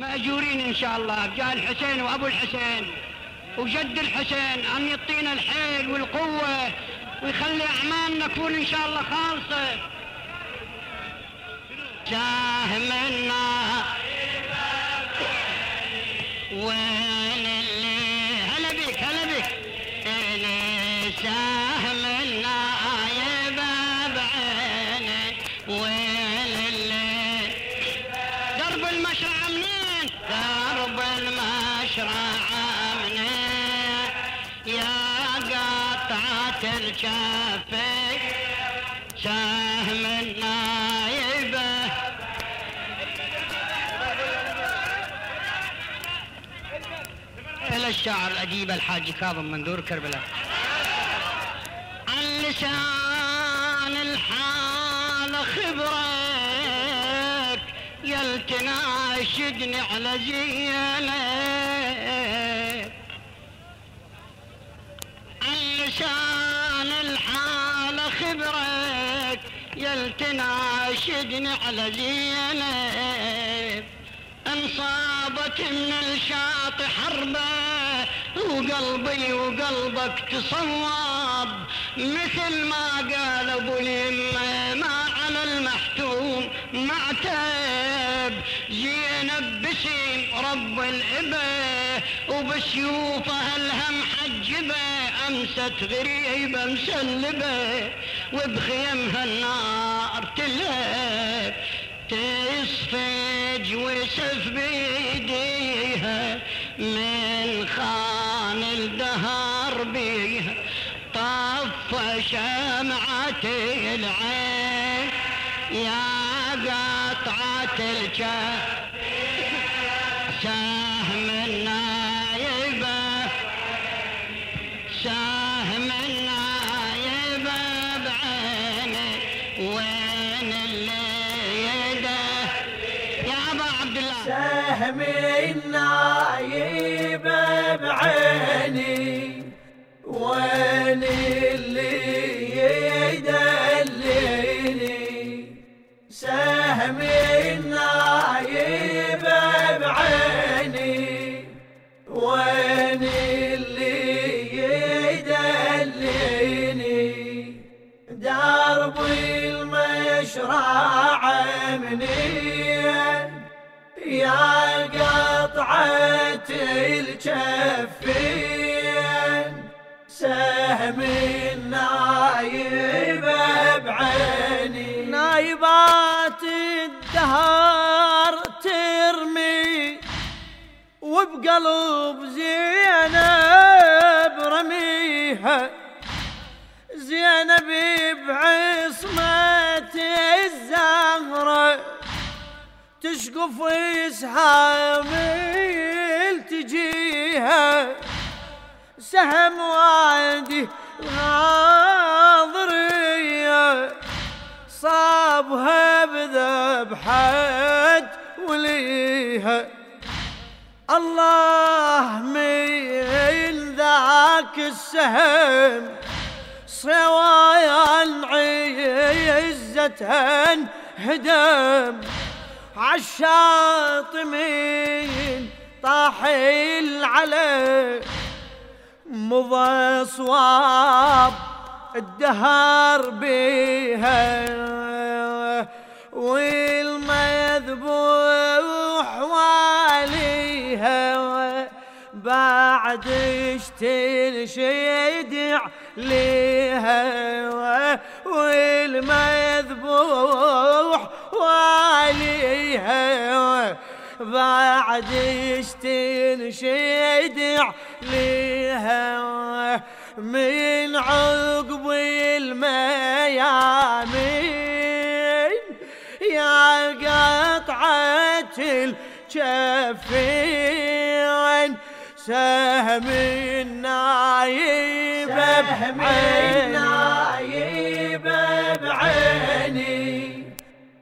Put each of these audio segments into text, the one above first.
مأجورين إن شاء الله جاء الحسين وأبو الحسين وجد الحسين أن يعطينا الحيل والقوة ويخلي أعمالنا تكون إن شاء الله خالصة. ساهم النار منين يا قطعة الكفي سهم النايبه إلى الشاعر الأديب الحاج كاظم منذور كربلاء. عن لسان الحال خبرك يلتناشدني على زينك. عن لسان الحال خبرك يلتناشدني على زينك انصابت من الشاط حربة وقلبي وقلبك تصوب. مثل ما قال أبو اليمه ما على المحتوم معتب زينب بسيم رب الابه وبسيوفها الهم حجبة. امست غريبه مسلبه وبخيمها النار تلهب تصفج وسف بيديها من خان الدهر بيها. طف شمعة العين يا قطعة الكف وين اللي يده يا أبا عبد الله. سهم النايب بعيني. وين اللي يدلني؟ سهم النايب بعيني. وين المشرع منين؟ يا قطعة الكفين. سهم النايب بعيني. نايبات الدهر ترمي وبقلب زينب رميها. زينب بعصمة الزهرة تشقف اسحامل تجيها سهم وادي ناظرية صابها بذبحة وليها. الله من ذاك السهم سوايا عزة هدم. عالشاطمين طاح العلي مضى صواب الدهر بيها. والمذبوح واليها. بعد تنشيد عليها والمذبوح واليها بعد تنشيد عليها من عقب الميامين يا قطعة الكفين سهم النايب سهم بعيني.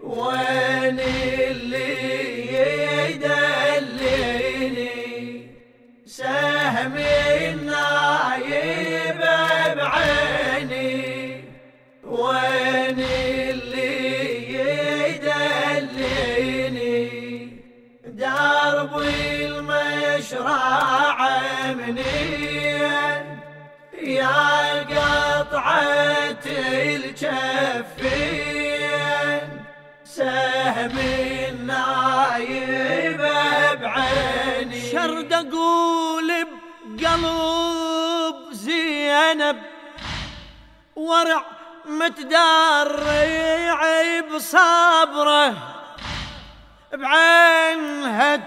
وين اللي يدلني سهم الجفين سهم النايب بعيني. شرد أقول بقلب زينب ورع متدرع بصبره بعينها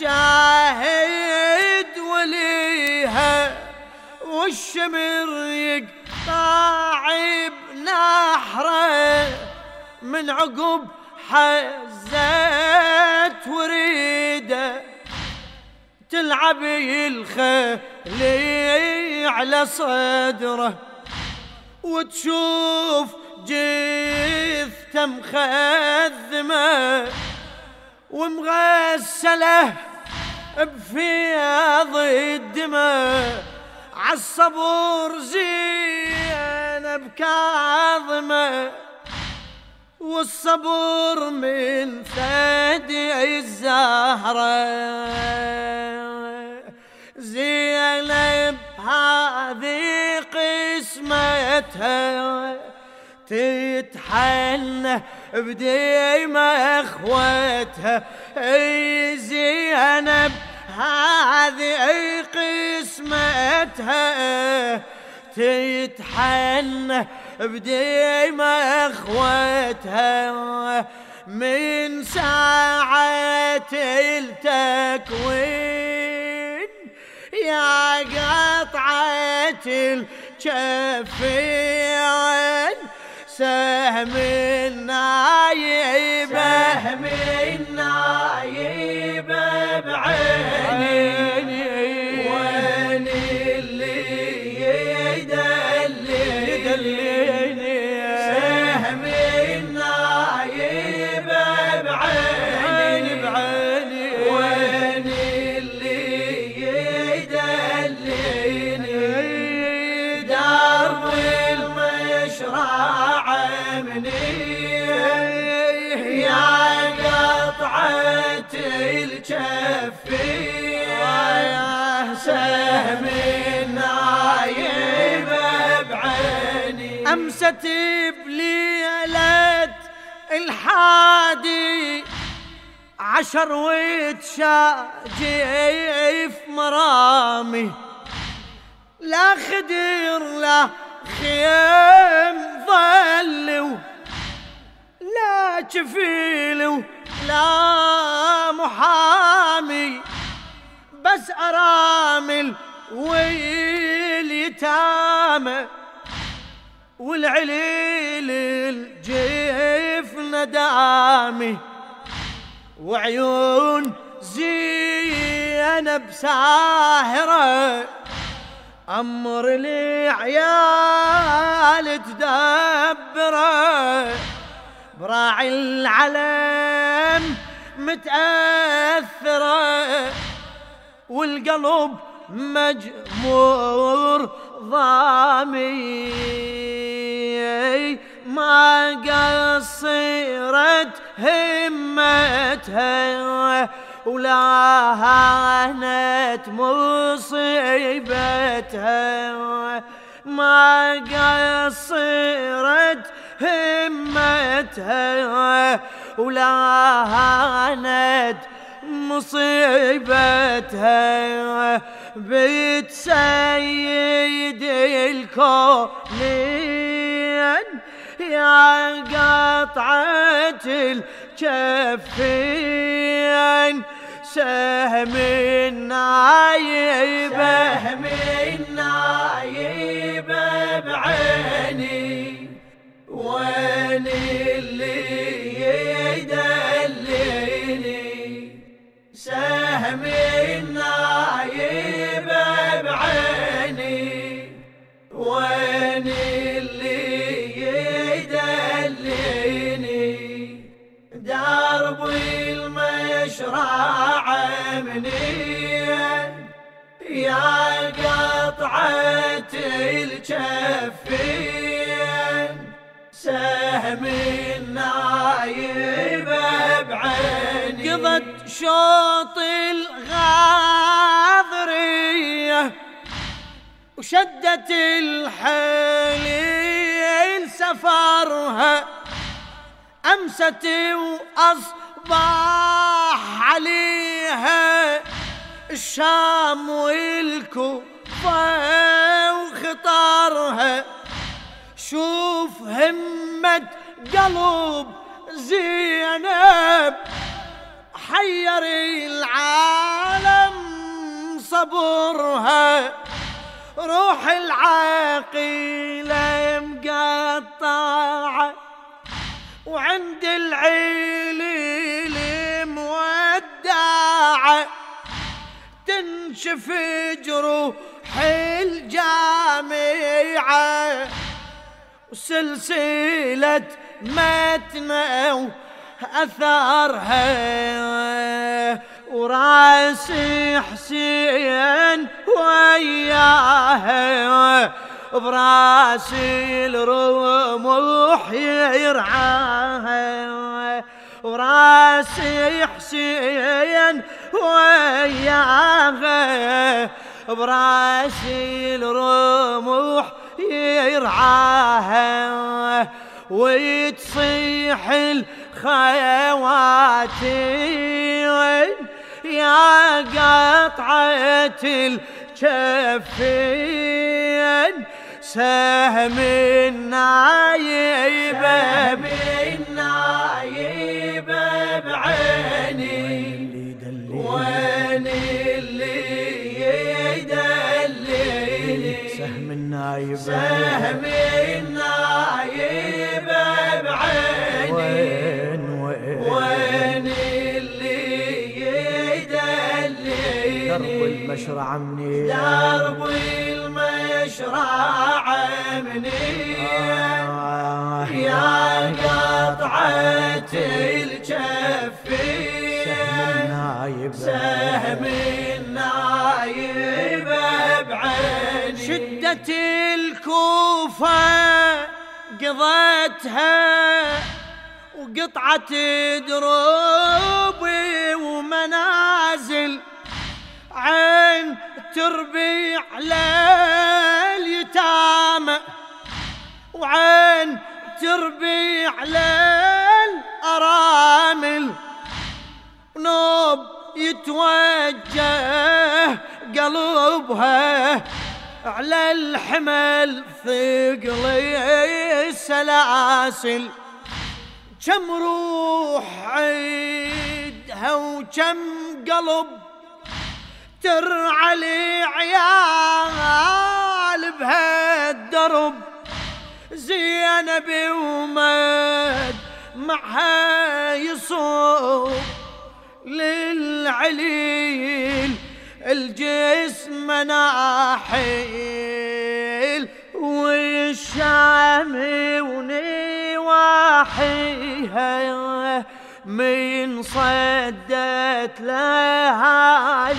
شاهد وليها والشمر يقطع بنحره من عقب حزت وريدة تلعب الخلي على صدره وتشوف جثته مخذمه ومغسلة بفياض الدماء عالصبور زينب كاظمه والصبر من ثدي الزهرة. زينب هذه قسمتها تتحنى بديم اخوتها أي زينب هذه قسمتها تتحنى بديم اخوتها من ساعة التكوين يا قطعة الكفين. سهم النايب سهم النايب. أمست بليلة الحادي عشر وتشاجف مرامي. لا خدر لا خيم ظلوا لا جفيل لا محامي. بس أرامل واليتامى والعليل الجيف ندامي وعيون زينب ساهرة أمر العيال تدبرة. براعي العلم متأثرة. والقلب مجمور ضامي ما قصرت همتها. ولا هانت مصيبتها. ما قصرت همتها. ولا هانت مصيبتها. بيت سيد الكونين يا قطعة الكفين. سهم النايب. سهم النايب. منين يا قطعة الجفين سهم النايب بعيني قضت شوط الغاضرية وشدت الحليل سفرها أمست وأصبح علي الشام والكوفة وخطرها شوف همة قلب زينب حير العالم صبرها روح العاقلة مقطعة وعند العليل تنشف جروح الجامعة. وسلسلة متنا أثرها وراسي حسين وياها. براسي الرمح يرعاها وراسي حسين وياها. براسي الرمح يرعاها وتصيح الخيوات. يا قطعة الكفين سهم النايبة بالنايبة سهم النايبة سهم النايبة بعيني. وين وين؟ وين اللي يدليني؟ درب المشرع مني. درب المشرع مني. آه. يا قطعة الكفين بعيني شدة الكوفة قضيتها وقطعة دروب ومنازل عين تربي على اليتامى وعين تربي على الأرامل نوب يتوجه قلبها على الحمل ثقل السلاسل كم روح عيدها وكم قلب ترعى لي عيال بهالدرب. زينب ومد معها يصوب للعليل. الجسم ناحيل والشام ونواحيها من صدت لهاليها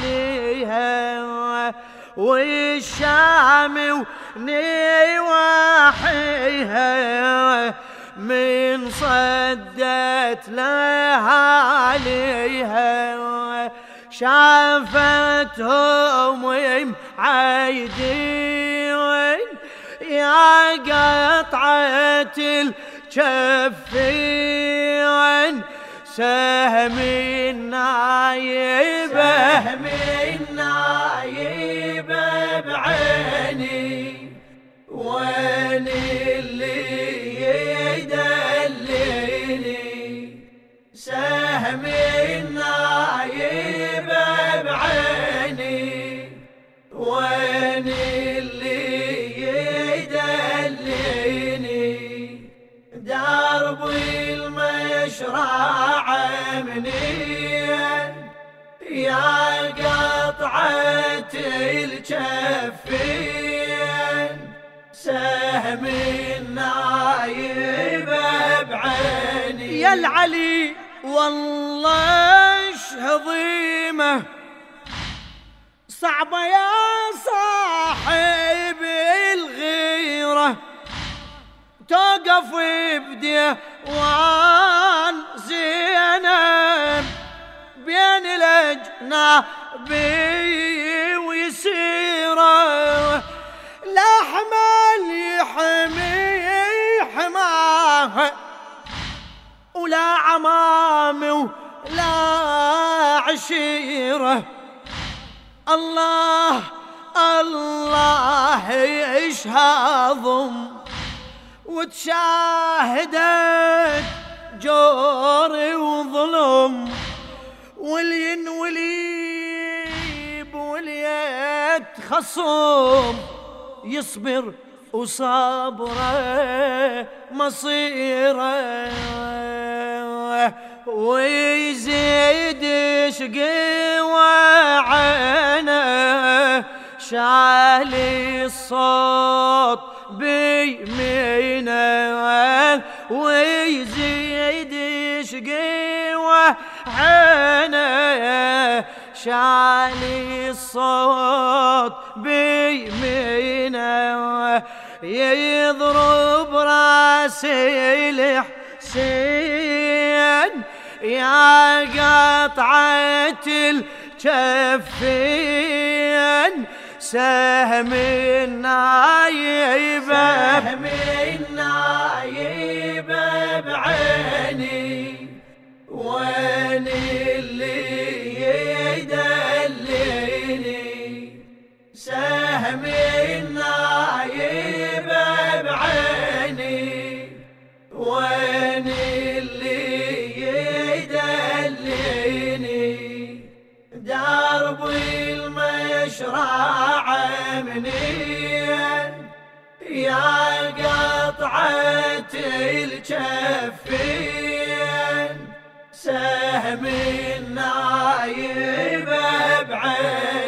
والشام ونواحيها من صدت لهاليها شافتهم عايدين. يا قطعة الكفين سهم قطعة الكفين سهم النايبة بعيني. يا العلي والله هضيمة. صعبة يا صاحب الغيرة. توقف بديوان الأجنبي ويسيره يحمي حماها ولا عمامي ولا عشيره الله الله يشهضهم وتشاهدت جوري وظلم. والين وليب وليت خصم يصبر وصبره مصيره ويزيد شقي وعينه شالي الصوت بيمينه ويزيد شقي وعينه شالي الصوت بيمينه يضرب راسي الحسين يا قطعة الكفين سهم النايبة سهم النايبة وين اللي يدليني سهم النايبة بعيني وين اللي يدليني درب المشرع منين؟ يا قطعة الكفين. من نايبه بعين